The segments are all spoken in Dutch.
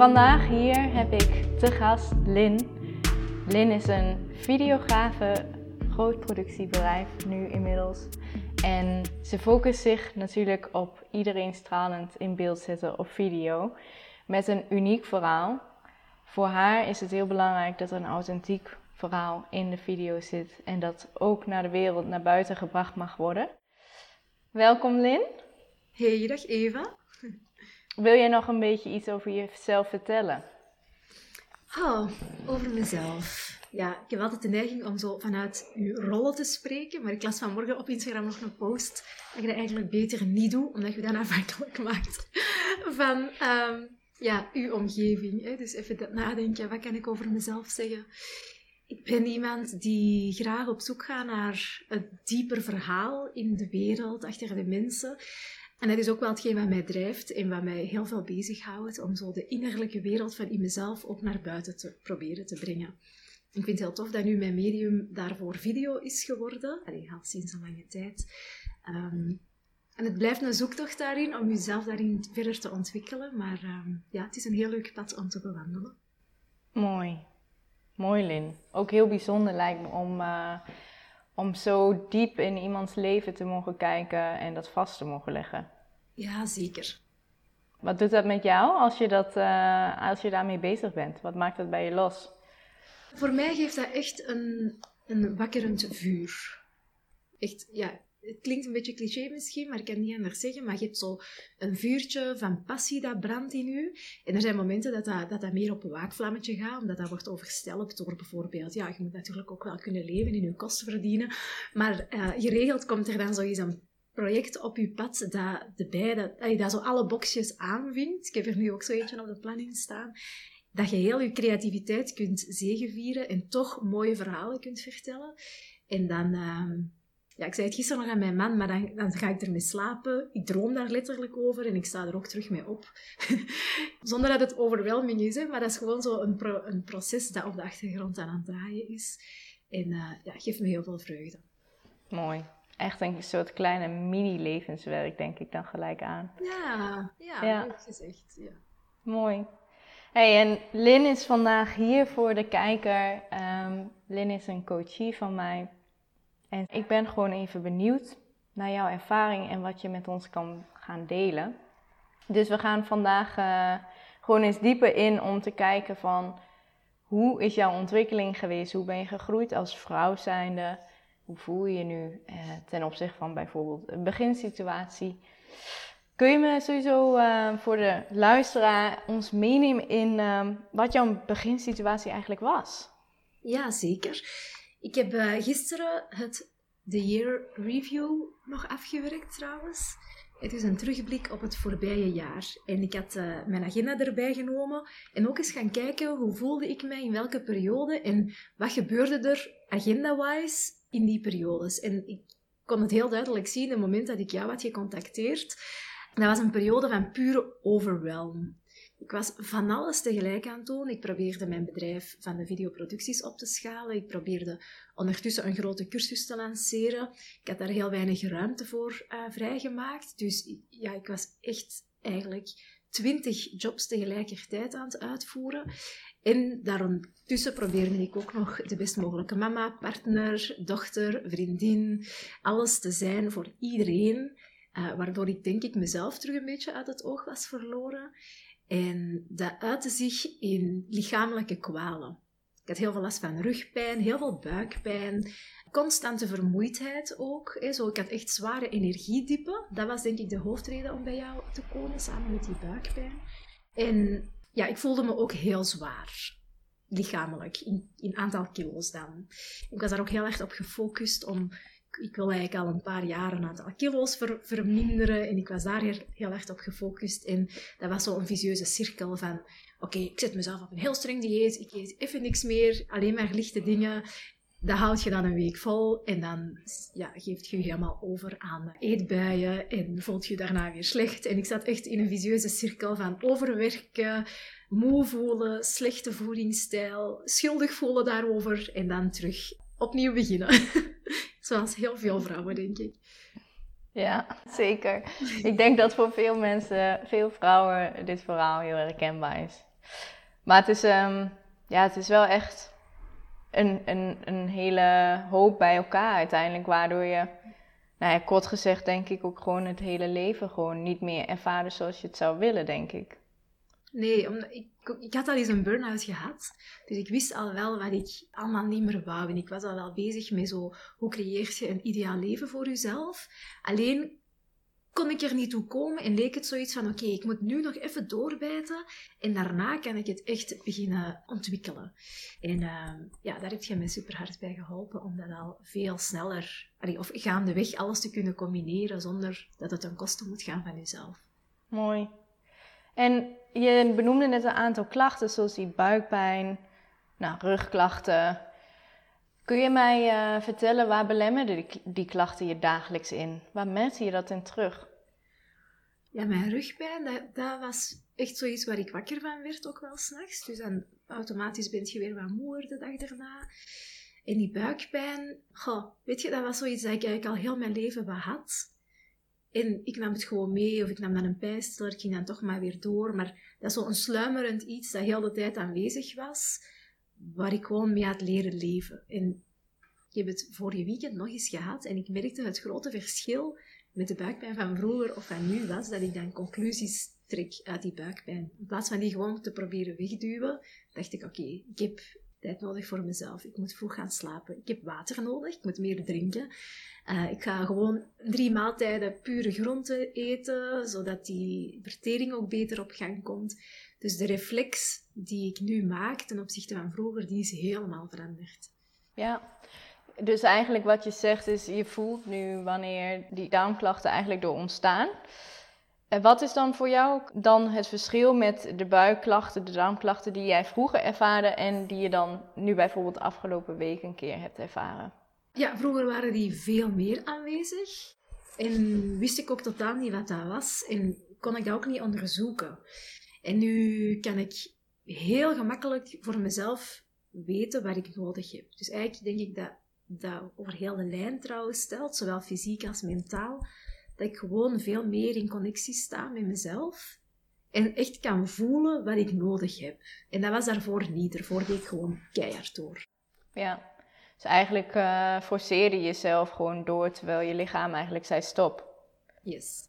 Vandaag hier heb ik te gast Lin. Lin is een videografe, groot productiebedrijf nu inmiddels. En ze focust zich natuurlijk op iedereen stralend in beeld zetten op video. Met een uniek verhaal. Voor haar is het heel belangrijk dat er een authentiek verhaal in de video zit. En dat ook naar de wereld, naar buiten gebracht mag worden. Welkom Lin. Hey, dag Eva. Wil jij nog een beetje iets over jezelf vertellen? Oh, over mezelf. Ja, ik heb altijd de neiging om zo vanuit uw rollen te spreken, maar ik las vanmorgen op Instagram nog een post dat je dat eigenlijk beter niet doet, omdat je dan afhankelijk maakt van um, ja, uw omgeving. Hè. Dus even dat nadenken, wat kan ik over mezelf zeggen? Ik ben iemand die graag op zoek gaat naar een dieper verhaal in de wereld, achter de mensen. En dat is ook wel hetgeen wat mij drijft en wat mij heel veel bezighoudt, om zo de innerlijke wereld van in mezelf ook naar buiten te proberen te brengen. Ik vind het heel tof dat nu mijn medium daarvoor video is geworden. Allee, al sinds een lange tijd. Um, en het blijft een zoektocht daarin, om jezelf daarin verder te ontwikkelen. Maar um, ja, het is een heel leuk pad om te bewandelen. Mooi. Mooi, Lin. Ook heel bijzonder lijkt me om... Uh om zo diep in iemands leven te mogen kijken en dat vast te mogen leggen. Ja, zeker. Wat doet dat met jou als je, dat, uh, als je daarmee bezig bent? Wat maakt dat bij je los? Voor mij geeft dat echt een, een wakkerend vuur. Echt, ja, het klinkt een beetje cliché misschien, maar ik kan niet anders zeggen. Maar je hebt zo een vuurtje van passie dat brandt in je. En er zijn momenten dat dat, dat, meer op een waakvlammetje gaat, omdat dat wordt overstelpt door bijvoorbeeld... Ja, je moet natuurlijk ook wel kunnen leven en je kosten verdienen. Maar uh, geregeld komt er dan zoiets een project op je pad dat, de dat, dat zo alle boxjes aanvindt. Ik heb er nu ook zo eentje op de planning staan. Dat je heel je creativiteit kunt zegenvieren en toch mooie verhalen kunt vertellen. En dan... Uh, ja, ik zei het gisteren nog aan mijn man, maar dan, dan ga ik ermee slapen. Ik droom daar letterlijk over en ik sta er ook terug mee op. Zonder dat het overweldiging is, hè, maar dat is gewoon zo een, pro, een proces dat op de achtergrond aan het draaien is. En uh, ja, geeft me heel veel vreugde. Mooi. Echt een soort kleine mini-levenswerk, denk ik dan gelijk aan. Ja, ja, ja. leuk gezegd. Ja. Mooi. Hey, en Lin is vandaag hier voor de kijker. Um, Lin is een coachie van mij. En ik ben gewoon even benieuwd naar jouw ervaring en wat je met ons kan gaan delen. Dus we gaan vandaag uh, gewoon eens dieper in om te kijken van hoe is jouw ontwikkeling geweest? Hoe ben je gegroeid als vrouw zijnde? Hoe voel je je nu uh, ten opzichte van bijvoorbeeld een beginsituatie? Kun je me sowieso uh, voor de luisteraar ons meenemen in wat jouw beginsituatie eigenlijk was? Ja, zeker. Ik heb uh, gisteren het The Year Review nog afgewerkt trouwens. Het is een terugblik op het voorbije jaar. En ik had uh, mijn agenda erbij genomen en ook eens gaan kijken hoe voelde ik mij in welke periode en wat gebeurde er agenda-wise in die periodes. En ik kon het heel duidelijk zien op het moment dat ik jou had gecontacteerd. Dat was een periode van pure overwhelm. Ik was van alles tegelijk aan het doen. Ik probeerde mijn bedrijf van de videoproducties op te schalen. Ik probeerde ondertussen een grote cursus te lanceren. Ik had daar heel weinig ruimte voor uh, vrijgemaakt. Dus ja, ik was echt eigenlijk twintig jobs tegelijkertijd aan het uitvoeren. En daartussen probeerde ik ook nog de best mogelijke mama, partner, dochter, vriendin, alles te zijn voor iedereen. Uh, waardoor ik denk ik mezelf terug een beetje uit het oog was verloren. En dat uitte zich in lichamelijke kwalen. Ik had heel veel last van rugpijn, heel veel buikpijn, constante vermoeidheid ook. Hè. Zo, ik had echt zware energiediepen. Dat was denk ik de hoofdreden om bij jou te komen, samen met die buikpijn. En ja, ik voelde me ook heel zwaar, lichamelijk, in, in aantal kilo's dan. Ik was daar ook heel erg op gefocust om ik wil eigenlijk al een paar jaar een aantal kilo's verminderen. En ik was daar heel, heel erg op gefocust. En dat was zo'n visieuze cirkel van... Oké, ik zet mezelf op een heel streng dieet. Ik eet even niks meer. Alleen maar lichte dingen. Dat houd je dan een week vol. En dan ja, geeft je je helemaal over aan eetbuien. En voelt je daarna weer slecht. En ik zat echt in een visieuze cirkel van overwerken... Moe voelen, slechte voedingsstijl, schuldig voelen daarover en dan terug opnieuw beginnen. Zoals heel veel vrouwen, denk ik. Ja, zeker. ik denk dat voor veel mensen, veel vrouwen, dit verhaal heel herkenbaar is. Maar het is, ehm, ja, het is wel echt een, een, een hele hoop bij elkaar uiteindelijk, waardoor je, nou ja, kort gezegd, denk ik ook gewoon het hele leven gewoon niet meer ervaren zoals je het zou willen, denk ik. Nee, ik, had al eens een burn-out gehad. Dus ik wist al wel wat ik allemaal niet meer wou. En ik was al wel bezig met zo, hoe creëer je een ideaal leven voor jezelf? Alleen kon ik er niet toe komen en leek het zoiets van, oké, ik moet nu nog even doorbijten en daarna kan ik het echt beginnen ontwikkelen. En uh, ja, daar heb je me super hard bij geholpen om dat al veel sneller, of gaandeweg alles te kunnen combineren zonder dat het ten koste moet gaan van jezelf. Mooi. En je benoemde net een aantal klachten, zoals die buikpijn, nou, rugklachten. Kun je mij uh, vertellen waar belemmerden die, klachten je dagelijks in? Waar merkte je dat in terug? Ja, mijn rugpijn, dat, dat was echt zoiets waar ik wakker van werd, ook wel s'nachts. Dus dan automatisch ben je weer wat moer de dag daarna. En die buikpijn, goh, weet je, dat was zoiets dat ik eigenlijk al heel mijn leven had. En ik nam het gewoon mee, of ik nam dan een pijnstiller, ik ging dan toch maar weer door. Maar dat is zo'n sluimerend iets dat heel de tijd aanwezig was, waar ik gewoon mee had leren leven. En ik heb het vorige weekend nog eens gehad en ik merkte het grote verschil met de buikpijn van vroeger of van nu was, dat ik dan conclusies trek uit die buikpijn. In plaats van die gewoon te proberen wegduwen, dacht ik, oké, ik heb tijd nodig voor mezelf. Ik moet vroeg gaan slapen. Ik heb water nodig. Ik moet meer drinken. Uh, ik ga gewoon drie maaltijden pure groenten eten, zodat die vertering ook beter op gang komt. Dus de reflex die ik nu maak ten opzichte van vroeger, die is helemaal veranderd. Ja, dus eigenlijk wat je zegt is, je voelt nu wanneer die darmklachten eigenlijk door ontstaan. En wat is dan voor jou dan het verschil met de buikklachten, de darmklachten die jij vroeger ervaarde en die je dan nu bijvoorbeeld afgelopen week een keer hebt ervaren? Ja, vroeger waren die veel meer aanwezig. En wist ik ook totaal niet wat dat was. En kon ik dat ook niet onderzoeken. En nu kan ik heel gemakkelijk voor mezelf weten wat ik nodig heb. Dus eigenlijk denk ik dat dat over heel de lijn trouwens stelt, zowel fysiek als mentaal dat ik gewoon veel meer in connectie sta met mezelf. En echt kan voelen wat ik nodig heb. En dat was daarvoor niet. Daarvoor deed ik gewoon keihard door. Ja, dus eigenlijk uh, forceer je jezelf gewoon door terwijl je lichaam eigenlijk zei stop. Yes.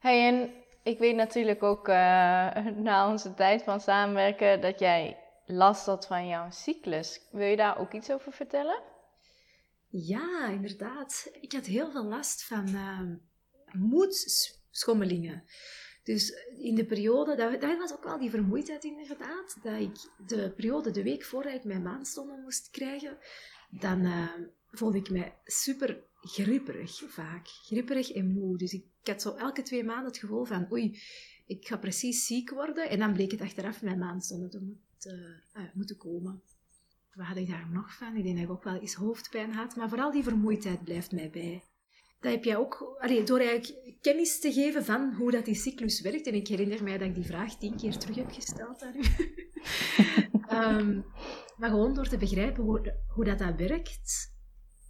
Hey, en ik weet natuurlijk ook uh, na onze tijd van samenwerken dat jij last had van jouw cyclus. Wil je daar ook iets over vertellen? Ja, inderdaad. Ik had heel veel last van uh, moedschommelingen. Dus in de periode, dat, dat, was ook wel die vermoeidheid inderdaad, dat ik de periode, de week voordat ik mijn maandstonden moest krijgen, dan uh, voelde ik me super gripperig vaak. Gripperig en moe. Dus ik, had zo elke twee maanden het gevoel van, oei, ik ga precies ziek worden. En dan bleek het achteraf mijn maandstonden te moet, uh, moeten komen. Wat had ik daar nog van? Ik denk dat ik ook wel eens hoofdpijn had. Maar vooral die vermoeidheid blijft mij bij dat heb jij ook, door eigenlijk kennis te geven van hoe dat die cyclus werkt. En ik herinner mij dat ik die vraag tien keer terug heb gesteld aan um, maar gewoon door te begrijpen hoe, hoe dat, dat werkt,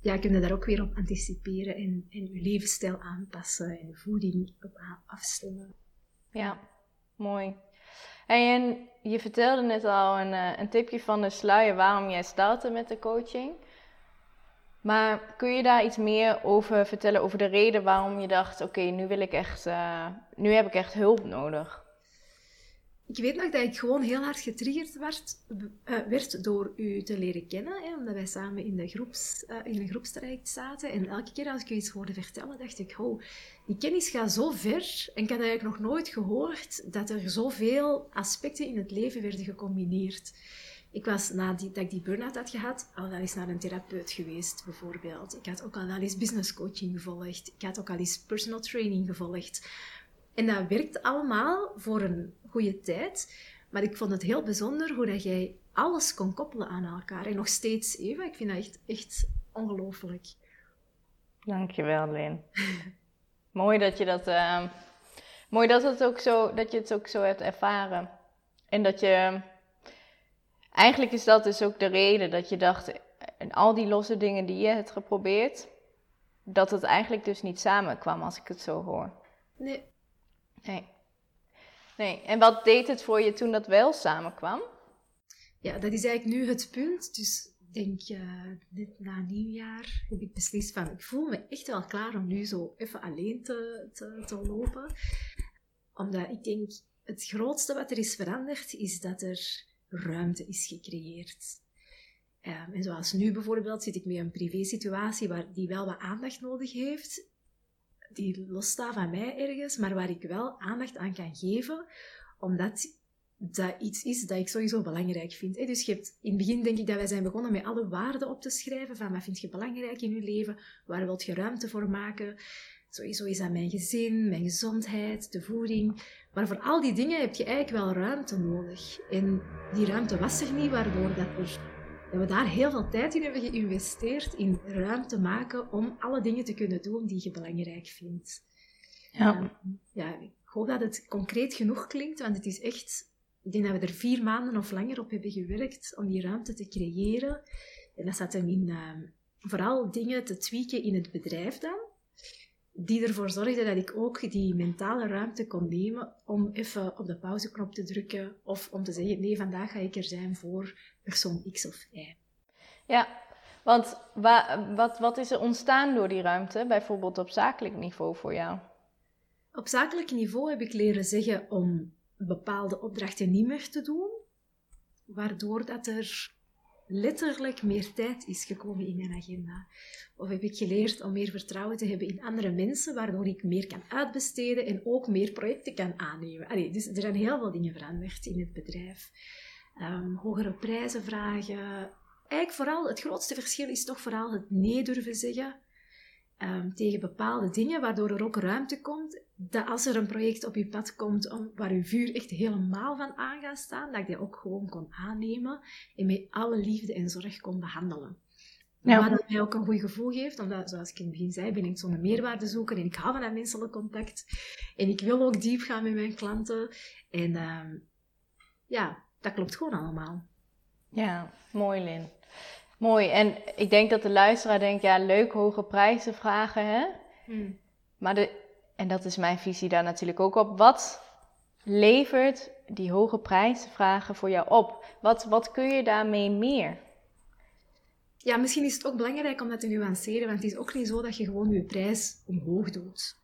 ja, kun je daar ook weer op anticiperen en, en je levensstijl aanpassen en je voeding op afstemmen. Ja, mooi. En je vertelde net al een, eh, een tipje van de sluier waarom jij startte met de coaching. Maar kun je daar iets meer over vertellen, over de reden waarom je dacht, oké, nu wil ik echt, uh, nu heb ik echt hulp nodig? Ik weet nog dat ik gewoon heel hard getriggerd werd, uh, werd door u te leren kennen, hè, omdat wij samen in de, groeps, uh, in een groepstraject zaten. En elke keer als ik u iets hoorde vertellen, dacht ik, oh, die kennis gaat zo ver. En ik had eigenlijk nog nooit gehoord dat er zoveel aspecten in het leven werden gecombineerd. Ik was na die, dat ik die burn-out had gehad, al wel eens naar een therapeut geweest, bijvoorbeeld. Ik had ook al eens business coaching gevolgd. Ik had ook al eens personal training gevolgd. En dat werkt allemaal voor een goede tijd. Maar ik vond het heel bijzonder hoe dat jij alles kon koppelen aan elkaar. En nog steeds, Eva, ik vind dat echt, echt ongelooflijk. Dankjewel, Lin. mooi dat je dat... Uh, mooi dat, het ook zo, dat je het ook zo hebt ervaren. En dat je eigenlijk is dat dus ook de reden dat je dacht, en al die losse dingen die je hebt geprobeerd, dat het eigenlijk dus niet samenkwam als ik het zo hoor. Nee. Nee. Nee, en wat deed het voor je toen dat wel samenkwam? Ja, dat is eigenlijk nu het punt. Dus ik denk, uh, net na nieuwjaar heb ik beslist van, ik voel me echt wel klaar om nu zo even alleen te, te, te lopen. Omdat ik denk, het grootste wat er is veranderd, is dat er ruimte is gecreëerd. Um, en zoals nu bijvoorbeeld zit ik met een privé-situatie waar die wel wat aandacht nodig heeft, die losstaat van mij ergens, maar waar ik wel aandacht aan kan geven, omdat dat iets is dat ik sowieso belangrijk vind. Dus je hebt, in het begin denk ik dat wij zijn begonnen met alle waarden op te schrijven, van wat vind je belangrijk in je leven, waar wilt je ruimte voor maken. Sowieso is dat mijn gezin, mijn gezondheid, de voeding. Maar voor al die dingen heb je eigenlijk wel ruimte nodig. En die ruimte was er niet, waardoor dat, er, dat we daar heel veel tijd in hebben geïnvesteerd in ruimte maken om alle dingen te kunnen doen die je belangrijk vindt. Ja. ja, ik hoop dat het concreet genoeg klinkt, want het is echt... Ik denk dat we er vier maanden of langer op hebben gewerkt om die ruimte te creëren. En dat zat hem in uh, vooral dingen te tweaken in het bedrijf dan die ervoor zorgde dat ik ook die mentale ruimte kon nemen om even op de pauzeknop te drukken of om te zeggen, nee, vandaag ga ik er zijn voor persoon X of Y. Ja, want wa wat, wat is er ontstaan door die ruimte, bijvoorbeeld op zakelijk niveau voor jou? Op zakelijk niveau heb ik leren zeggen om bepaalde opdrachten niet meer te doen, waardoor dat er letterlijk meer tijd is gekomen in mijn agenda. Of heb ik geleerd om meer vertrouwen te hebben in andere mensen, waardoor ik meer kan uitbesteden en ook meer projecten kan aannemen. Dus er zijn heel veel dingen veranderd in het bedrijf. Um, hogere prijzen vragen. Eigenlijk vooral, het grootste verschil is toch vooral het nee durven zeggen um, tegen bepaalde dingen, waardoor er ook ruimte komt. Dat als er een project op je pad komt om, waar je vuur echt helemaal van aan gaat staan, dat ik dat ook gewoon kon aannemen en met alle liefde en zorg kon behandelen. Ja. Wat mij ook een goed gevoel geeft, omdat, zoals ik in het begin zei, ben ik zo'n meerwaardezoeker en ik hou van dat menselijk contact. En ik wil ook diep gaan met mijn klanten. En uh, ja, dat klopt gewoon allemaal. Ja, mooi Lin. Mooi. En ik denk dat de luisteraar denkt, ja, leuk hoge prijzen vragen, hè? Hmm. Maar de, en dat is mijn visie daar natuurlijk ook op. Wat levert die hoge prijzen vragen voor jou op? Wat, wat kun je daarmee meer? Ja, misschien is het ook belangrijk om dat te nuanceren, want het is ook niet zo dat je gewoon je prijs omhoog doet.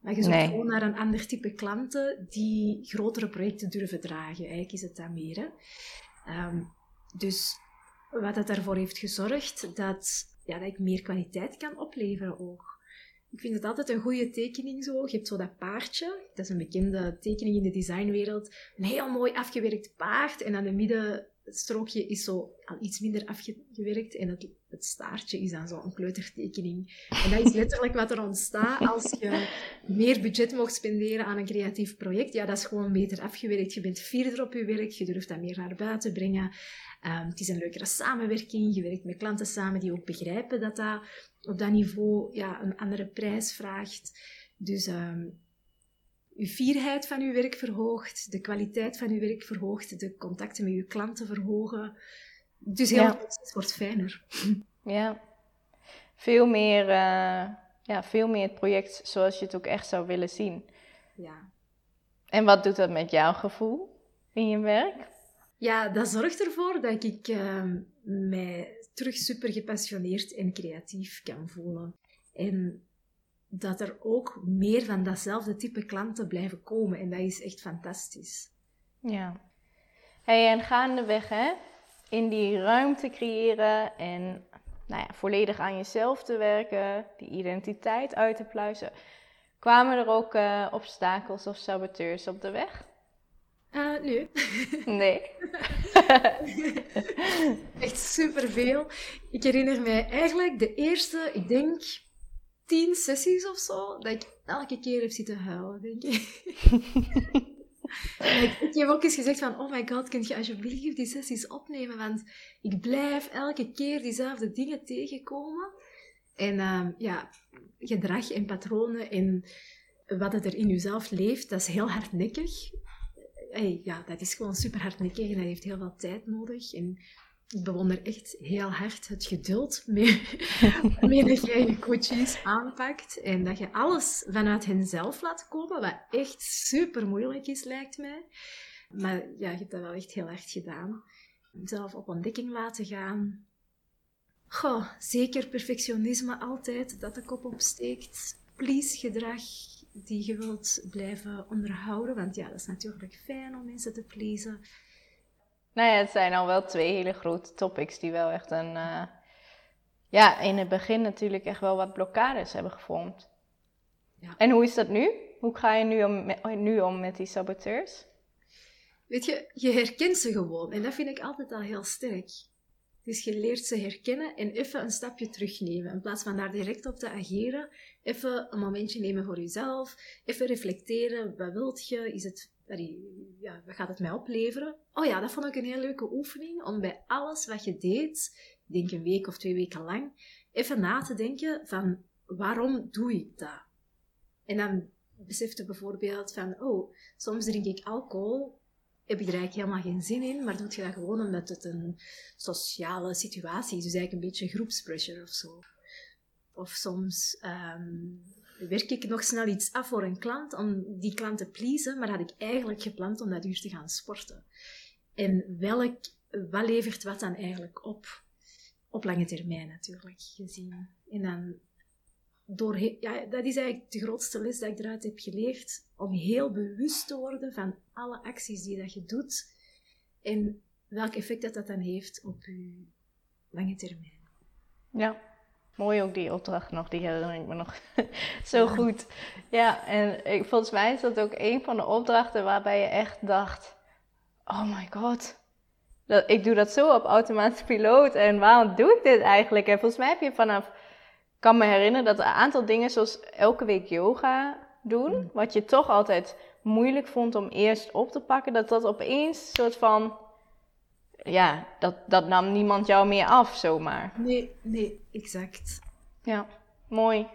Maar je zoekt gewoon naar een ander type klanten die grotere projecten durven dragen. Eigenlijk is het dat meer. Hè? Um, dus wat dat ervoor heeft gezorgd dat, ja, dat ik meer kwaliteit kan opleveren ook. Ik vind het altijd een goede tekening zo. Je hebt zo dat paardje. Dat is een bekende tekening in de designwereld. Een heel mooi afgewerkt paard. En aan de middenstrookje is zo al iets minder afgewerkt. En het, het staartje is dan zo een kleutertekening. En dat is letterlijk wat er ontstaat als je meer budget mocht spenderen aan een creatief project. Ja, dat is gewoon beter afgewerkt. Je bent vierder op je werk. Je durft dat meer naar buiten brengen. Um, het is een leukere samenwerking. Je werkt met klanten samen die ook begrijpen dat dat op dat niveau ja, een andere prijs vraagt. Dus um, uw fierheid van uw werk verhoogt, de kwaliteit van uw werk verhoogt, de contacten met uw klanten verhogen. Dus heel ja. het wordt fijner. Ja, veel meer, uh, ja, veel meer het project zoals je het ook echt zou willen zien. Ja. En wat doet dat met jouw gevoel in je werk? Ja, dat zorgt ervoor dat ik uh, mij terug super gepassioneerd en creatief kan voelen. En dat er ook meer van datzelfde type klanten blijven komen. En dat is echt fantastisch. Ja. Hey, en gaandeweg, hè, in die ruimte creëren en nou ja, volledig aan jezelf te werken, die identiteit uit te pluizen, kwamen er ook uh, obstakels of saboteurs op de weg? Uh, nee. Nee. Echt superveel. Ik herinner mij eigenlijk de eerste, ik denk, tien sessies of zo, dat ik elke keer heb zitten huilen, denk ik. ik, ik, heb ook eens gezegd van, oh my god, kun je alsjeblieft die sessies opnemen, want ik blijf elke keer diezelfde dingen tegenkomen. En uh, ja, gedrag en patronen en wat het er in jezelf leeft, dat is heel hardnekkig ja, dat is gewoon super hardnekkig en dat heeft heel veel tijd nodig. En ik bewonder echt heel hard het geduld mee, mee jij je coaches aanpakt. En dat je alles vanuit henzelf laat komen, wat echt super moeilijk is, lijkt mij. Maar ja, je hebt dat wel echt heel hard gedaan. Zelf op ontdekking laten gaan. Goh, zeker perfectionisme altijd, dat de kop opsteekt. Please gedrag die je wilt blijven onderhouden. Want ja, dat is natuurlijk fijn om mensen te pleasen. Nou ja, het zijn al wel twee hele grote topics die wel echt een... Uh, ja, in het begin natuurlijk echt wel wat blokkades hebben gevormd. Ja. En hoe is dat nu? Hoe ga je nu om, met, nu om met die saboteurs? Weet je, je herkent ze gewoon. En dat vind ik altijd al heel sterk. Dus je leert ze herkennen en even een stapje terugnemen. In plaats van daar direct op te ageren, even een momentje nemen voor jezelf. Even reflecteren. Wat wilt je? Is het, ja, wat gaat het mij opleveren? Oh ja, dat vond ik een heel leuke oefening. Om bij alles wat je deed, denk een week of twee weken lang, even na te denken van waarom doe ik dat? En dan besefte bijvoorbeeld van, oh, soms drink ik alcohol heb je er eigenlijk helemaal geen zin in, maar doe je dat gewoon omdat het een sociale situatie is. Dus eigenlijk een beetje groepspressure of zo. Of soms ehm, werk ik nog snel iets af voor een klant om die klant te pleasen, maar had ik eigenlijk gepland om dat uur te gaan sporten. En welk, wat levert wat dan eigenlijk op? Op lange termijn natuurlijk gezien. En dan door, ja, dat is eigenlijk de grootste les dat ik eruit heb geleerd. Om heel bewust te worden van alle acties die dat je doet. En welk effect dat, dat dan heeft op je lange termijn. Ja, mooi ook die opdracht nog. Die herinner ik me nog zo goed. Ja, en ik, volgens mij is dat ook een van de opdrachten waarbij je echt dacht... Oh my god, dat, ik doe dat zo op automatische piloot. En waarom doe ik dit eigenlijk? En volgens mij heb je vanaf kan me herinneren dat een aantal dingen, zoals elke week yoga doen, mm. wat je toch altijd moeilijk vond om eerst op te pakken, dat dat opeens soort van, ja, dat, dat nam niemand jou meer af zomaar. Nee, nee, exact. Ja, mooi.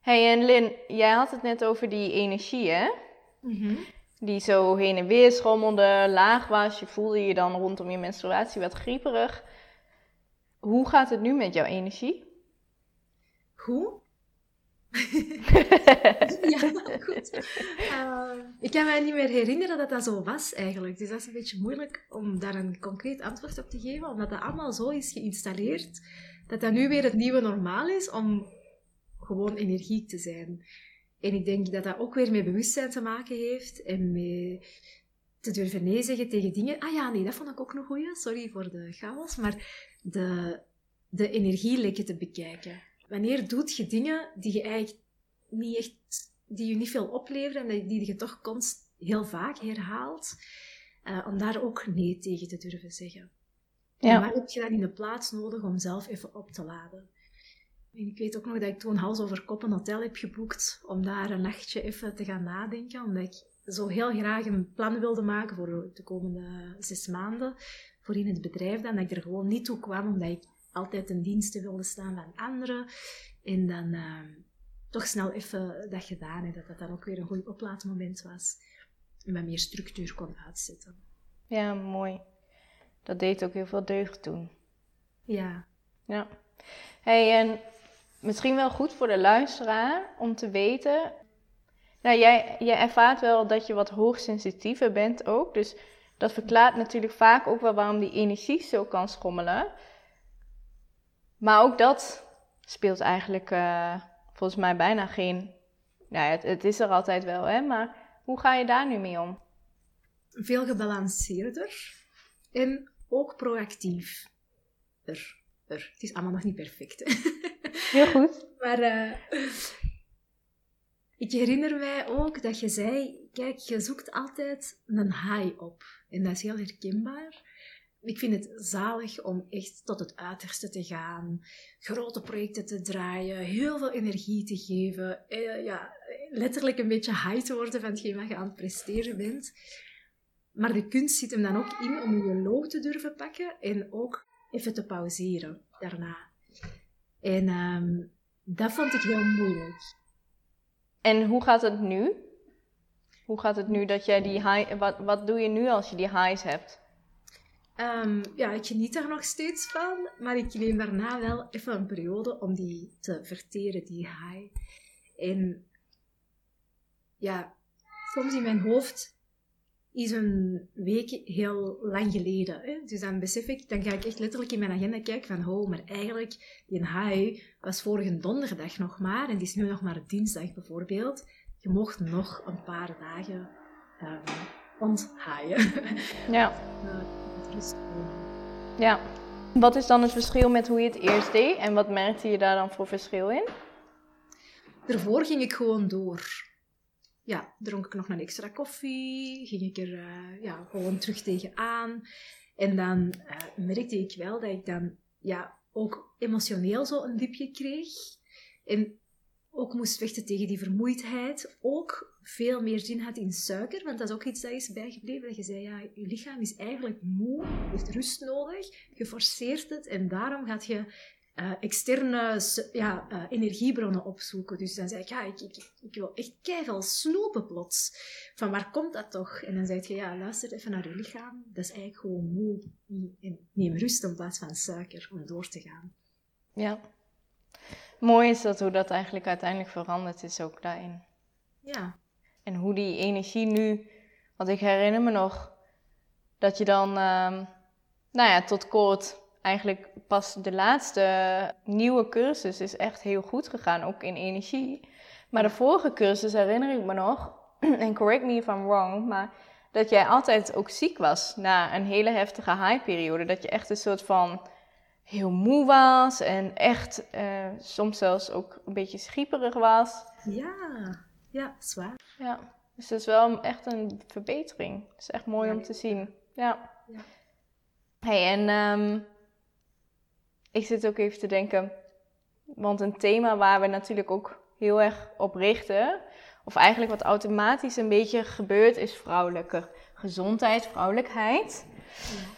hey, en Lin, jij had het net over die energie, hè? Mhm. Die zo heen en weer schommelde, laag was. Je voelde je dan rondom je menstruatie wat grieperig. Hoe gaat het nu met jouw energie? Hoe? ja, goed. Uh, ik kan mij niet meer herinneren dat dat zo was eigenlijk. Dus dat is een beetje moeilijk om daar een concreet antwoord op te geven, omdat dat allemaal zo is geïnstalleerd dat dat nu weer het nieuwe normaal is om gewoon energiek te zijn. En ik denk dat dat ook weer met bewustzijn te maken heeft en met te durven nee zeggen tegen dingen. Ah ja, nee, dat vond ik ook nog goeie. Sorry voor de chaos, maar de, de energielekken te bekijken wanneer doet je dingen die je eigenlijk niet echt, die je niet veel opleveren en die je toch constant heel vaak herhaalt, uh, om daar ook nee tegen te durven zeggen. Ja. En waar heb je dan in de plaats nodig om zelf even op te laden? En ik weet ook nog dat ik toen hals over kop een hotel heb geboekt om daar een nachtje even te gaan nadenken, omdat ik zo heel graag een plan wilde maken voor de komende zes maanden voor in het bedrijf dan, dat ik er gewoon niet toe kwam, omdat ik altijd ten dienste wilde staan van anderen. En dan uh, toch snel even dat gedaan en dat dat dan ook weer een goed oplaadmoment was. En wat meer structuur kon uitzetten. Ja, mooi. Dat deed ook heel veel deugd toen. Ja. Ja. Hey, en misschien wel goed voor de luisteraar om te weten. Nou, jij, jij ervaart wel dat je wat hoogsensitiever bent ook. Dus dat verklaart natuurlijk vaak ook wel waarom die energie zo kan schommelen. Maar ook dat speelt eigenlijk uh, volgens mij bijna geen. Nou, het, het, is er altijd wel, hè? Maar hoe ga je daar nu mee om? Veel gebalanceerder en ook proactief. Er, er. Het is allemaal nog niet perfect. Heel goed. maar uh, ik herinner mij ook dat je zei: kijk, je zoekt altijd een high op. En dat is heel herkenbaar ik vind het zalig om echt tot het uiterste te gaan, grote projecten te draaien, heel veel energie te geven, eh, ja, letterlijk een beetje high te worden van hetgeen wat je aan het presteren bent. Maar de kunst zit hem dan ook in om je low te durven pakken en ook even te pauzeren daarna. En ehm, dat vond ik heel moeilijk. En hoe gaat het nu? Hoe gaat het nu dat jij die high... Wat, wat doe je nu als je die highs hebt? Ehm, ja, ik geniet daar nog steeds van, maar ik neem daarna wel even een periode om die te verteren, die high. En ja, soms in mijn hoofd is een week heel lang geleden. Hè? Dus dan besef ik, dan ga ik echt letterlijk in mijn agenda kijken van, oh, maar eigenlijk, die high was vorige donderdag nog maar, en het is nu nog maar dinsdag bijvoorbeeld. Je mocht nog een paar dagen um, onthaaien. Ja. Ja. Wat is dan het verschil met hoe je het eerst deed en wat merkte je daar dan voor verschil in? Daarvoor ging ik gewoon door. Ja, dronk ik nog een extra koffie, ging ik er uh, ja, gewoon terug tegenaan. En dan uh, merkte ik wel dat ik dan ja, ook emotioneel zo een dipje kreeg. En ook moest vechten tegen die vermoeidheid. Ook veel meer zin had in suiker. Want dat is ook iets dat is bijgebleven. Dat je zei, ja, je lichaam is eigenlijk moe, heeft rust nodig. Je forceert het en daarom gaat je uh, externe ja, uh, energiebronnen opzoeken. Dus dan zei ik, ja, ik, ik, ik wil echt keihard snoepen plots. Van waar komt dat toch? En dan zei je, ja, luister even naar je lichaam. Dat is eigenlijk gewoon moe. En neem rust in plaats van suiker om door te gaan. Ja. Mooi is dat hoe dat eigenlijk uiteindelijk veranderd is ook daarin. Ja. En hoe die energie nu, want ik herinner me nog dat je dan, uh, nou ja, tot kort eigenlijk pas de laatste nieuwe cursus is echt heel goed gegaan, ook in energie. Maar de vorige cursus herinner ik me nog, en correct me if I'm wrong, maar dat jij altijd ook ziek was na een hele heftige high-periode. Dat je echt een soort van heel moe was en echt uh, soms zelfs ook een beetje schieperig was. Ja, ja, zwaar. Ja, dus dat is wel echt een verbetering. Het is echt mooi om te zien. Ja. ja. Hey, en um, ik zit ook even te denken, want een thema waar we natuurlijk ook heel erg op richten, of eigenlijk wat automatisch een beetje gebeurt, is vrouwelijke gezondheid, vrouwelijkheid. Ja.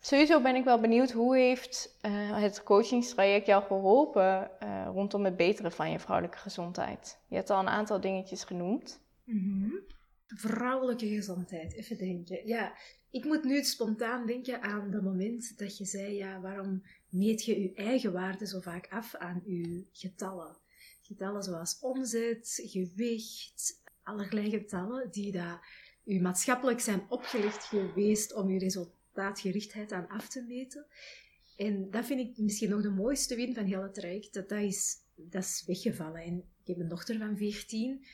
Sowieso ben ik wel benieuwd, hoe heeft uh, het coachingstraject jou geholpen uh, rondom het beteren van je vrouwelijke gezondheid? Je hebt al een aantal dingetjes genoemd. -hmm. Vrouwelijke gezondheid, even denken. Ja, ik moet nu spontaan denken aan het moment dat je zei, ja, waarom meet je je eigen waarde zo vaak af aan je getallen? Getallen zoals omzet, gewicht, allerlei getallen die daar u maatschappelijk zijn opgelegd geweest om je resultaatgerichtheid aan af te meten. En dat vind ik misschien nog de mooiste win van heel het traject, dat dat is, dat is weggevallen. En ik heb een dochter van 14,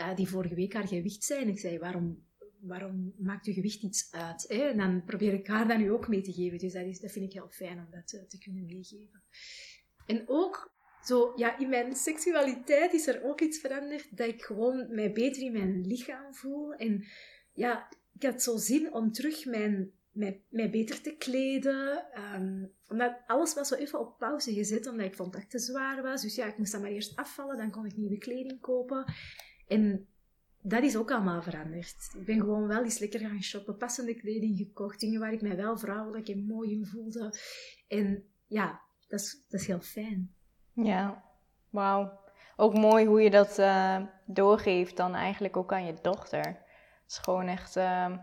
uh, die vorige week haar gewicht zei. En ik zei, waarom waarom maakt je gewicht iets uit? Hè? En dan probeer ik haar dat nu ook mee te geven. Dus dat, is, dat vind ik heel fijn om dat te, te kunnen meegeven. En ook zo, ja, in mijn seksualiteit is er ook iets veranderd dat ik gewoon mij beter in mijn lichaam voel. En ja, ik had zo zin om terug mijn, mij, beter te kleden. Um, omdat alles was zo even op pauze gezet, omdat ik vond dat het te zwaar was. Dus ja, ik moest dan maar eerst afvallen, dan kon ik nieuwe kleding kopen. En dat is ook allemaal veranderd. Ik ben gewoon wel eens lekker gaan shoppen, passende kleding gekocht, dingen waar ik mij wel vrouwelijk en mooi in voelde. En ja, dat is, dat is heel fijn. Ja, wauw. Ook mooi hoe je dat uh, doorgeeft dan eigenlijk ook aan je dochter. Het is gewoon echt, uh,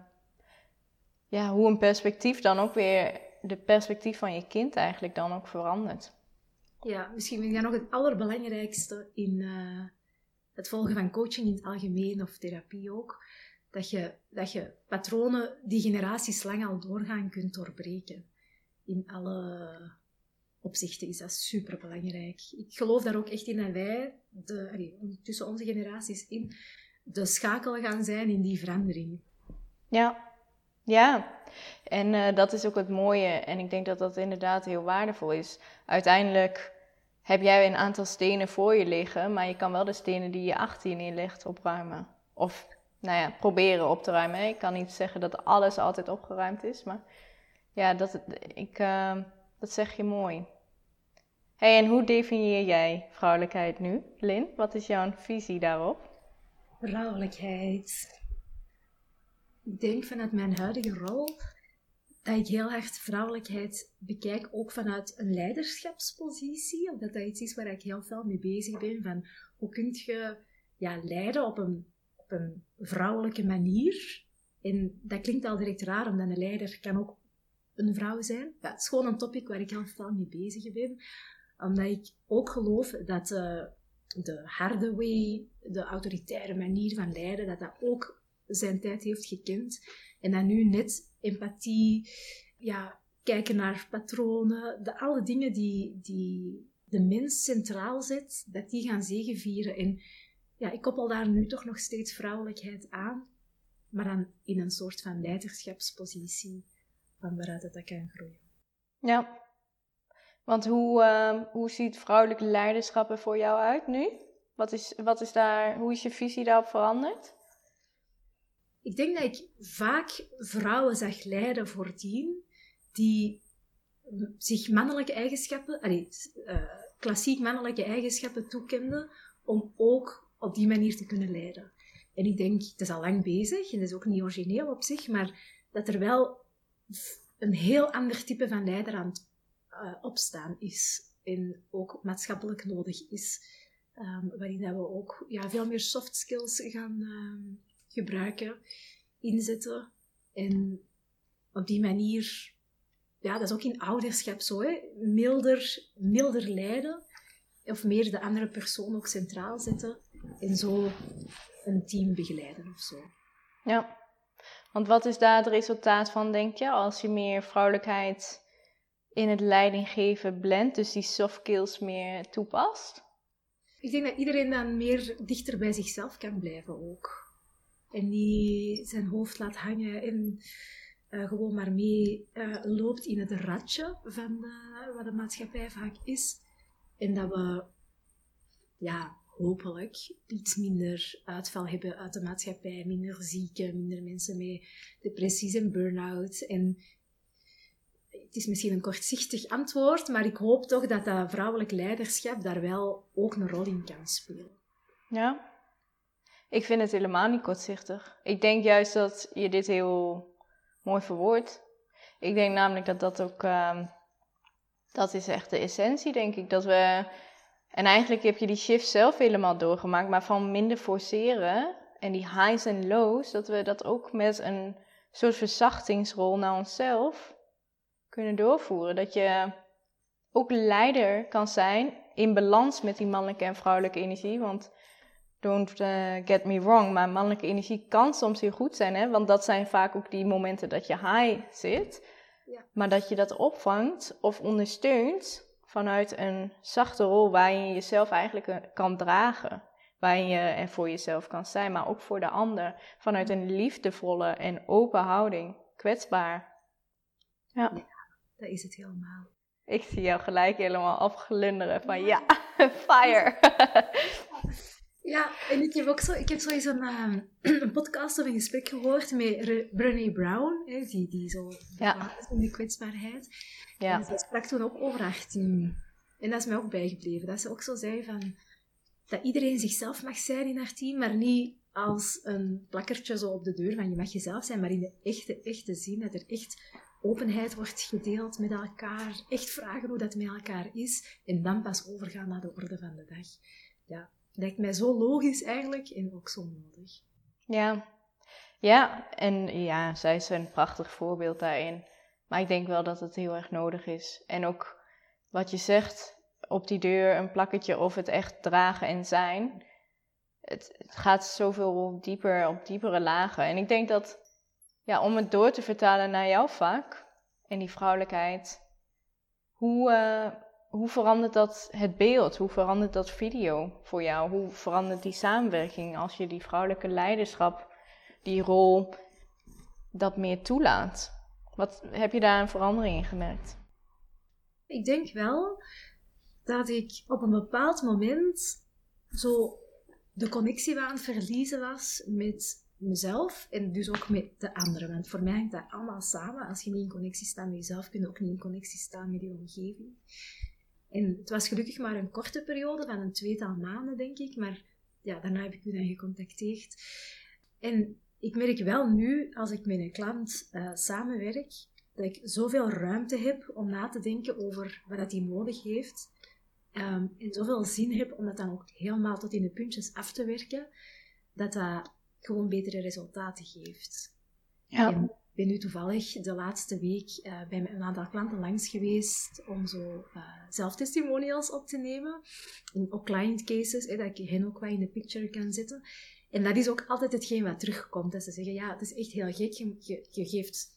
ja, hoe een perspectief dan ook weer, de perspectief van je kind eigenlijk dan ook verandert. Ja, misschien vind ik dat nog het allerbelangrijkste in... Uh het volgen van coaching in het algemeen of therapie ook, dat je, dat je patronen die generaties lang al doorgaan kunt doorbreken. In alle opzichten is dat super belangrijk. Ik geloof daar ook echt in dat wij, de, tussen onze generaties in, de schakel gaan zijn in die verandering. Ja, ja. En uh, dat is ook het mooie. En ik denk dat dat inderdaad heel waardevol is. Uiteindelijk heb jij een aantal stenen voor je liggen, maar je kan wel de stenen die je achter je opruimen. Of, nou ja, proberen op te ruimen. Ik kan niet zeggen dat alles altijd opgeruimd is, maar ja, dat, ik, uh, dat zeg je mooi. hey, en hoe definieer jij vrouwelijkheid nu, Lin? Wat is jouw visie daarop? Vrouwelijkheid. Ik denk vanuit mijn huidige rol dat ik heel erg vrouwelijkheid bekijk, ook vanuit een leiderschapspositie. Omdat dat iets is waar ik heel veel mee bezig ben. Van hoe kun je ja, leiden op een, op een vrouwelijke manier? En dat klinkt al direct raar, omdat een leider kan ook een vrouw zijn. Ja, het is gewoon een topic waar ik heel veel mee bezig ben. Omdat ik ook geloof dat uh, de harde way, de autoritaire manier van leiden, dat dat ook zijn tijd heeft gekend. En dat nu net empathie, ja, kijken naar patronen, de, alle dingen die, die de mens centraal zet, dat die gaan zegenvieren. En ja, ik koppel daar nu toch nog steeds vrouwelijkheid aan, maar dan in een soort van leiderschapspositie van waaruit dat kan groeien. Ja, want hoe, uh, hoe ziet vrouwelijk leiderschap er voor jou uit nu? Wat is, wat is daar, hoe is je visie daarop veranderd? Ik denk dat ik vaak vrouwen zag leiden voordien die zich mannelijke eigenschappen, allee, uh, klassiek mannelijke eigenschappen toekenden om ook op die manier te kunnen leiden. En ik denk, het is al lang bezig en dat is ook niet origineel op zich, maar dat er wel een heel ander type van leider aan het uh, opstaan is en ook maatschappelijk nodig is. Um, waarin dat we ook ja, veel meer soft skills gaan um, gebruiken, inzetten. En op die manier, ja, dat is ook in ouderschap zo, hè, milder, milder leiden. Of meer de andere persoon ook centraal zetten. En zo een team begeleiden of zo. Ja, want wat is daar het resultaat van, denk je, als je meer vrouwelijkheid in het leidinggeven blendt, dus die soft skills meer toepast? Ik denk dat iedereen dan meer dichter bij zichzelf kan blijven ook. En niet zijn hoofd laat hangen en uh, gewoon maar mee uh, loopt in het ratje van wat de maatschappij vaak is. En dat we ja, hopelijk iets minder uitval hebben uit de maatschappij, minder zieken, minder mensen met depressies en burn-out. En het is misschien een kortzichtig antwoord, maar ik hoop toch dat dat vrouwelijk leiderschap daar wel ook een rol in kan spelen. Ja, ik vind het helemaal niet kortzichtig. Ik denk juist dat je dit heel mooi verwoordt. Ik denk namelijk dat dat ook, uh, dat is echt de essentie, denk ik. Dat we en eigenlijk heb je die shift zelf helemaal doorgemaakt, maar van minder forceren en die highs en lows, dat we dat ook met een soort verzachtingsrol naar onszelf kunnen doorvoeren. Dat je ook leider kan zijn in balans met die mannelijke en vrouwelijke energie. Want don't uh, get me wrong, maar mannelijke energie kan soms heel goed zijn. Hè? Want dat zijn vaak ook die momenten dat je high zit. Ja. Maar dat je dat opvangt of ondersteunt vanuit een zachte rol waarin je jezelf eigenlijk eh, kan dragen. Waarin je er voor jezelf kan zijn, maar ook voor de ander. Vanuit een liefdevolle en open houding. Kwetsbaar. Ja. ja dat is het helemaal. Ik zie jou gelijk helemaal afglunderen van ja, fire. Ja, en ik heb ook zo, ik heb zo eens een, uh, een podcast of een gesprek gehoord met Brené Brown, hè, die, die zo ja. in de kwetsbaarheid. Ja. En ze sprak toen ook over haar team. En dat is mij ook bijgebleven. Dat ze ook zo zei van, dat iedereen zichzelf mag zijn in haar team, maar niet als een plakkertje zo op de deur van je mag jezelf zijn, maar in de echte, echte zin, dat er echt openheid wordt gedeeld met elkaar, echt vragen hoe dat met elkaar is, en dan pas overgaan naar de orde van de dag. Ja, lijkt mij zo logisch eigenlijk en ook zo nodig. Ja, ja en ja, zij is een prachtig voorbeeld daarin. Maar ik denk wel dat het heel erg nodig is. En ook wat je zegt, op die deur een plakketje of het echt dragen en zijn. Het, gaat zoveel dieper, op diepere lagen. En ik denk dat, ja, om het door te vertalen naar jouw vak en die vrouwelijkheid, hoe, uh, hoe verandert dat het beeld? Hoe verandert dat video voor jou? Hoe verandert die samenwerking als je die vrouwelijke leiderschap, die rol, dat meer toelaat? Wat heb je daar een verandering in gemerkt? Ik denk wel dat ik op een bepaald moment zo de connectie aan het verliezen was met mezelf en dus ook met de anderen. Want voor mij hangt dat allemaal samen. Als je niet in connectie staat met jezelf, kun je ook niet in connectie staan met je omgeving. En het was gelukkig maar een korte periode van een tweetal maanden, denk ik. Maar ja, daarna heb ik u dan gecontacteerd. En ik merk wel nu, als ik met een klant uh, samenwerk, dat ik zoveel ruimte heb om na te denken over wat hij nodig heeft. Um, en zoveel zin heb om dat dan ook helemaal tot in de puntjes af te werken, dat dat gewoon betere resultaten geeft. Ja. En ben nu toevallig de laatste week uh, bij een aantal klanten langs geweest om zo uh, zelftestimonials op te nemen. En ook client cases, dat ik hen ook wat in de picture kan zetten. En dat is ook altijd hetgeen wat terugkomt. Dat ze zeggen, ja, het is echt heel gek. Je, je, je geeft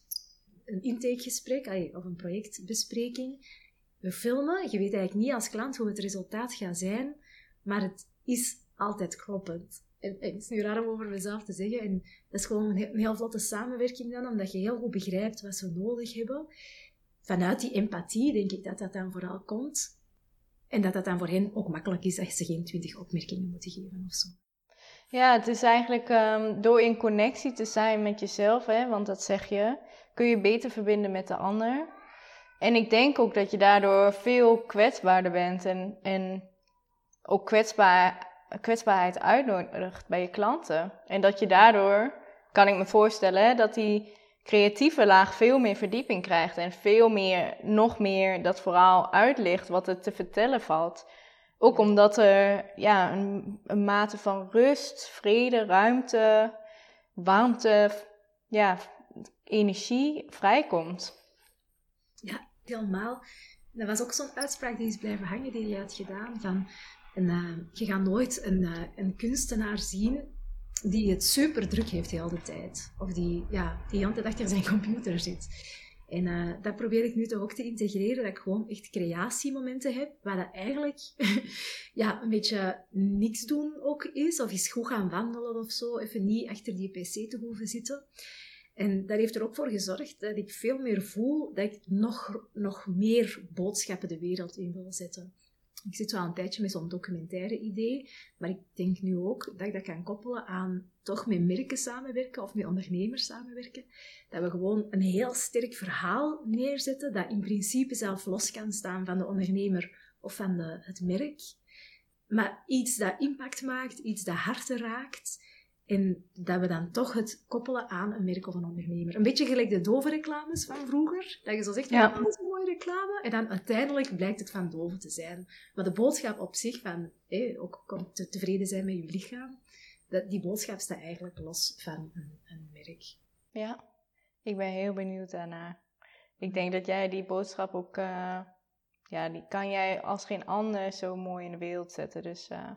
een intakegesprek of een projectbespreking. We filmen. Je weet eigenlijk niet als klant hoe het resultaat gaat zijn. Maar het is altijd kloppend. En, het is nu raar om over mezelf te zeggen. En dat is gewoon een heel, een vlotte samenwerking dan, omdat je heel goed begrijpt wat ze nodig hebben. Vanuit die empathie denk ik dat dat dan vooral komt. En dat dat dan voor hen ook makkelijk is dat ze geen twintig opmerkingen moeten geven of zo. Ja, het is eigenlijk um, door in connectie te zijn met jezelf, hè, want dat zeg je, kun je beter verbinden met de ander. En ik denk ook dat je daardoor veel kwetsbaarder bent en, en ook kwetsbaar, kwetsbaarheid uitnodigt bij je klanten. En dat je daardoor, kan ik me voorstellen, dat die creatieve laag veel meer verdieping krijgt en veel meer, nog meer dat vooral uitlicht wat er te vertellen valt. Ook omdat er ja, een, een mate van rust, vrede, ruimte, warmte, ja, energie vrijkomt. Ja, helemaal. Dat was ook zo'n uitspraak die is blijven hangen die je had gedaan. Van, en, uh, je gaat nooit een, uh, een kunstenaar zien die het super druk heeft de hele tijd. Of die, ja, die altijd achter zijn computer zit. En uh, dat probeer ik nu toch ook te integreren, dat ik gewoon echt creatiemomenten heb, waar dat eigenlijk ja, een beetje niks doen ook is, of eens goed gaan wandelen of zo, even niet achter die pc te hoeven zitten. En dat heeft er ook voor gezorgd dat ik veel meer voel dat ik nog, nog meer boodschappen de wereld in wil zetten. Ik zit al een tijdje met zo'n documentaire idee, maar ik denk nu ook dat ik dat kan koppelen aan toch met merken samenwerken of met ondernemers samenwerken. Dat we gewoon een heel sterk verhaal neerzetten dat in principe zelf los kan staan van de ondernemer of van de, het merk. Maar iets dat impact maakt, iets dat harten raakt, en dat we dan toch het koppelen aan een merk of een ondernemer. Een beetje gelijk de dove reclames van vroeger. Dat je zo zegt, ja, dat is een mooie reclame. En dan uiteindelijk blijkt het van dove te zijn. Maar de boodschap op zich van ook te tevreden zijn met je lichaam, dat, die boodschap staat eigenlijk los van een, een merk. Ja, ik ben heel benieuwd daarna. Ik denk dat jij die boodschap ook, uh, ja, die kan jij als geen ander zo mooi in de wereld zetten. Dus uh,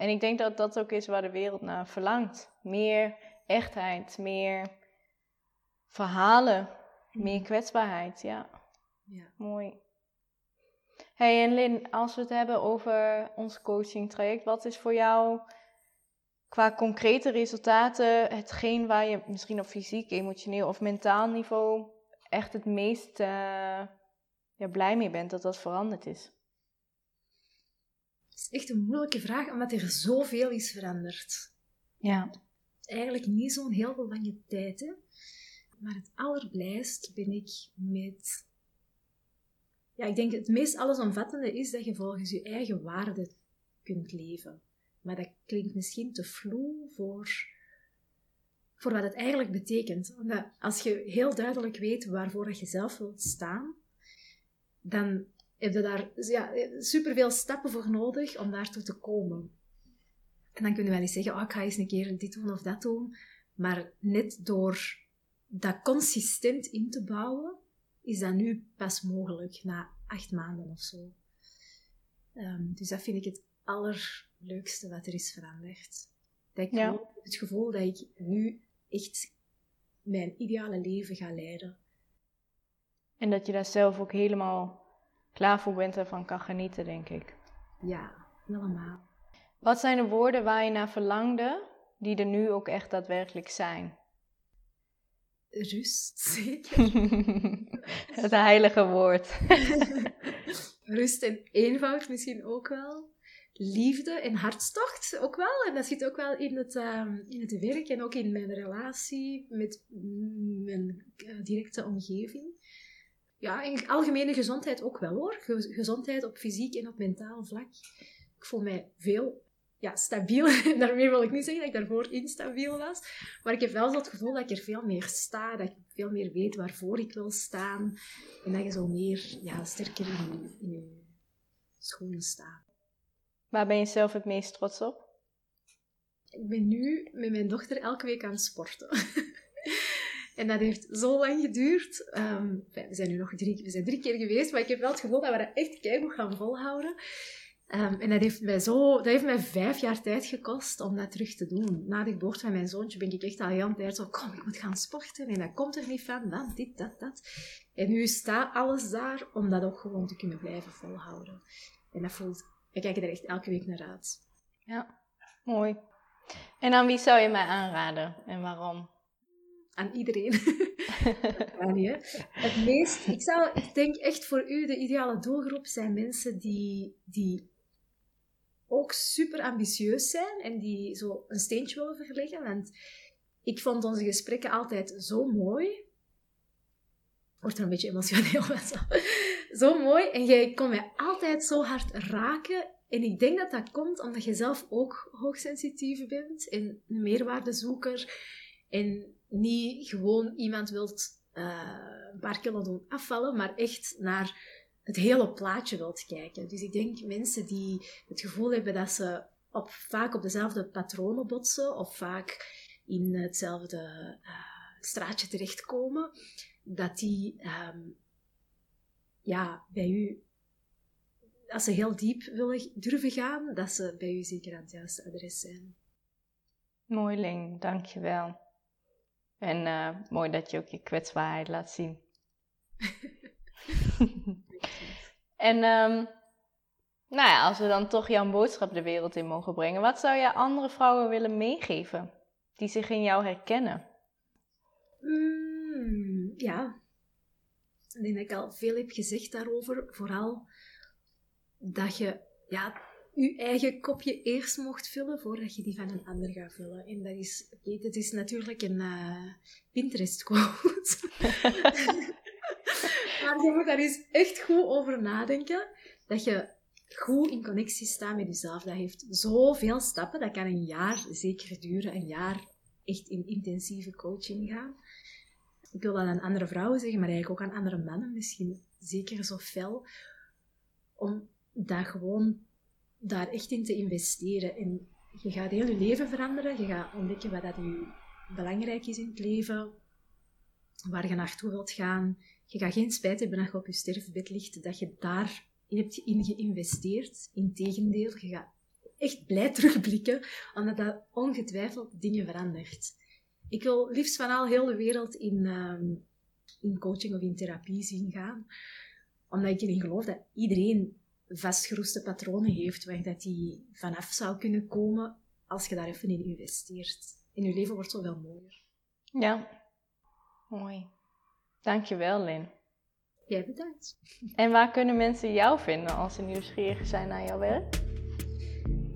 en ik denk dat dat ook is waar de wereld naar verlangt. Meer echtheid, meer verhalen, meer mm. kwetsbaarheid. Ja, ja. mooi. Hey en Lin, als we het hebben over ons coaching traject, wat is voor jou qua concrete resultaten hetgeen waar je misschien op fysiek, emotioneel of mentaal niveau echt het meest uh, ja, blij mee bent dat dat veranderd is? Is echt een moeilijke vraag, omdat er zoveel is veranderd. Ja. Eigenlijk niet zo'n heel veel lange tijd, hè. Maar het allerblijst ben ik met... Ja, ik denk het meest allesomvattende is dat je volgens je eigen waarde kunt leven. Maar dat klinkt misschien te vloe voor, voor wat het eigenlijk betekent. Omdat als je heel duidelijk weet waarvoor je zelf wilt staan, dan heb je daar ja, superveel stappen voor nodig om daartoe te komen. En dan kunnen we wel eens zeggen, oh, ik ga eens een keer dit doen of dat doen. Maar net door dat consistent in te bouwen, is dat nu pas mogelijk, na acht maanden of zo. Um, dus dat vind ik het allerleukste wat er is veranderd. Dat ik ja. het gevoel dat ik nu echt mijn ideale leven ga leiden. En dat je daar zelf ook helemaal klaar voor bent en van kan genieten, denk ik. Ja, helemaal. Wat zijn de woorden waar je naar verlangde, die er nu ook echt daadwerkelijk zijn? Rust, zeker. Het heilige woord. Rust en eenvoud misschien ook wel. Liefde en hartstocht ook wel. En dat zit ook wel in het, ehm, in het werk en ook in mijn relatie met mijn uh, directe omgeving ja, in algemene gezondheid ook wel hoor. Gezondheid op fysiek en op mentaal vlak. Ik voel mij veel ja, stabiel. Daarmee wil ik niet zeggen dat ik daarvoor instabiel was. Maar ik heb wel zo het gevoel dat ik er veel meer sta. Dat ik veel meer weet waarvoor ik wil staan. En dat je zo meer ja, sterker in, in je schoenen staat. Waar ben je zelf het meest trots op? Ik ben nu met mijn dochter elke week aan het sporten. En dat heeft zo lang geduurd. Ehm, we zijn nu nog drie, we zijn drie keer geweest, maar ik heb wel het gevoel dat we dat echt keihard gaan volhouden. Um, en dat heeft, mij zo, dat heeft mij vijf jaar tijd gekost om dat terug te doen. Na de geboorte van mijn zoontje ben ik echt al heel tijd zo, kom, ik moet gaan sporten. En dat komt er niet van, dan dit, dat, dat. En nu staat alles daar om dat ook gewoon te kunnen blijven volhouden. En dat voelt, ik kijk er echt elke week naar uit. Ja, mooi. En aan wie zou je mij aanraden en waarom? Aan iedereen. niet? Het meest, ik, zou, ik denk echt voor u, de ideale doelgroep zijn mensen die, die ook super ambitieus zijn en die zo een steentje willen verleggen. Want ik vond onze gesprekken altijd zo mooi. Wordt er een beetje emotioneel met zo. Zo mooi. En jij kon mij altijd zo hard raken. En ik denk dat dat komt omdat je zelf ook hoogsensitief bent en een meerwaardezoeker. En niet gewoon iemand wilt uh, een paar kilo doen afvallen, maar echt naar het hele plaatje wilt kijken. Dus ik denk mensen die het gevoel hebben dat ze op, vaak op dezelfde patronen botsen of vaak in hetzelfde uh, straatje terechtkomen, dat die um, ja, bij u, als ze heel diep willen durven gaan, dat ze bij u zeker aan het juiste adres zijn. Mooi, Ling, dankjewel. En uh, mooi dat je ook je kwetsbaarheid laat zien. en um, nou ja, als we dan toch jouw boodschap de wereld in mogen brengen, wat zou je andere vrouwen willen meegeven die zich in jou herkennen? Mm, ja, ik denk dat ik al veel heb gezegd daarover. Vooral dat je ja, je eigen kopje eerst mocht vullen voordat je die van een ander gaat vullen. En dat is, oké, dat is natuurlijk een uh, Pinterest-quote. maar je moet daar eens echt goed over nadenken. Dat je goed in connectie staat met jezelf. Dat heeft zoveel stappen. Dat kan een jaar zeker duren. Een jaar echt in intensieve coaching gaan. Ik wil dat aan andere vrouwen zeggen, maar eigenlijk ook aan andere mannen misschien zeker zo fel. Om dat gewoon daar echt in te investeren. En je gaat heel je leven veranderen. Je gaat ontdekken wat dat je belangrijk is in het leven. Waar je naartoe wilt gaan. Je gaat geen spijt hebben als je op je sterfbed ligt, dat je daar hebt in geïnvesteerd. Integendeel, je gaat echt blij terugblikken, omdat dat ongetwijfeld dingen verandert. Ik wil liefst van al heel de wereld in, ehm, in coaching of in therapie zien gaan, omdat ik erin geloof dat iedereen vastgeroeste patronen heeft, waar dat die vanaf zou kunnen komen als je daar even in investeert. En je leven wordt zoveel mooier. Ja, mooi. Dankjewel, Lin. Jij bedankt. En waar kunnen mensen jou vinden als ze nieuwsgierig zijn naar jouw werk?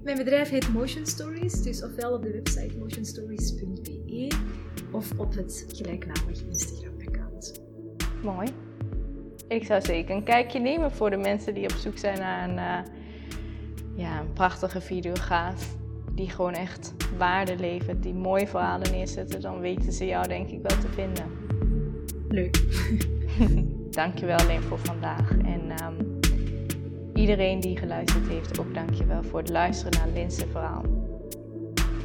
Mijn bedrijf heet Motion Stories, dus ofwel op de website motionstories.be of op het gelijknamige Instagram-account. Mooi. Ik zou zeker een kijkje nemen voor de mensen die op zoek zijn naar een, uh, ja, een prachtige videograaf. Die gewoon echt waarde levert, die mooie verhalen neerzetten. Dan weten ze jou denk ik wel te vinden. Leuk. dankjewel alleen voor vandaag. En um, iedereen die geluisterd heeft, ook dankjewel voor het luisteren naar Lin's verhaal.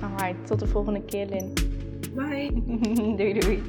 Alright, tot de volgende keer Lin. Bye. doei doei.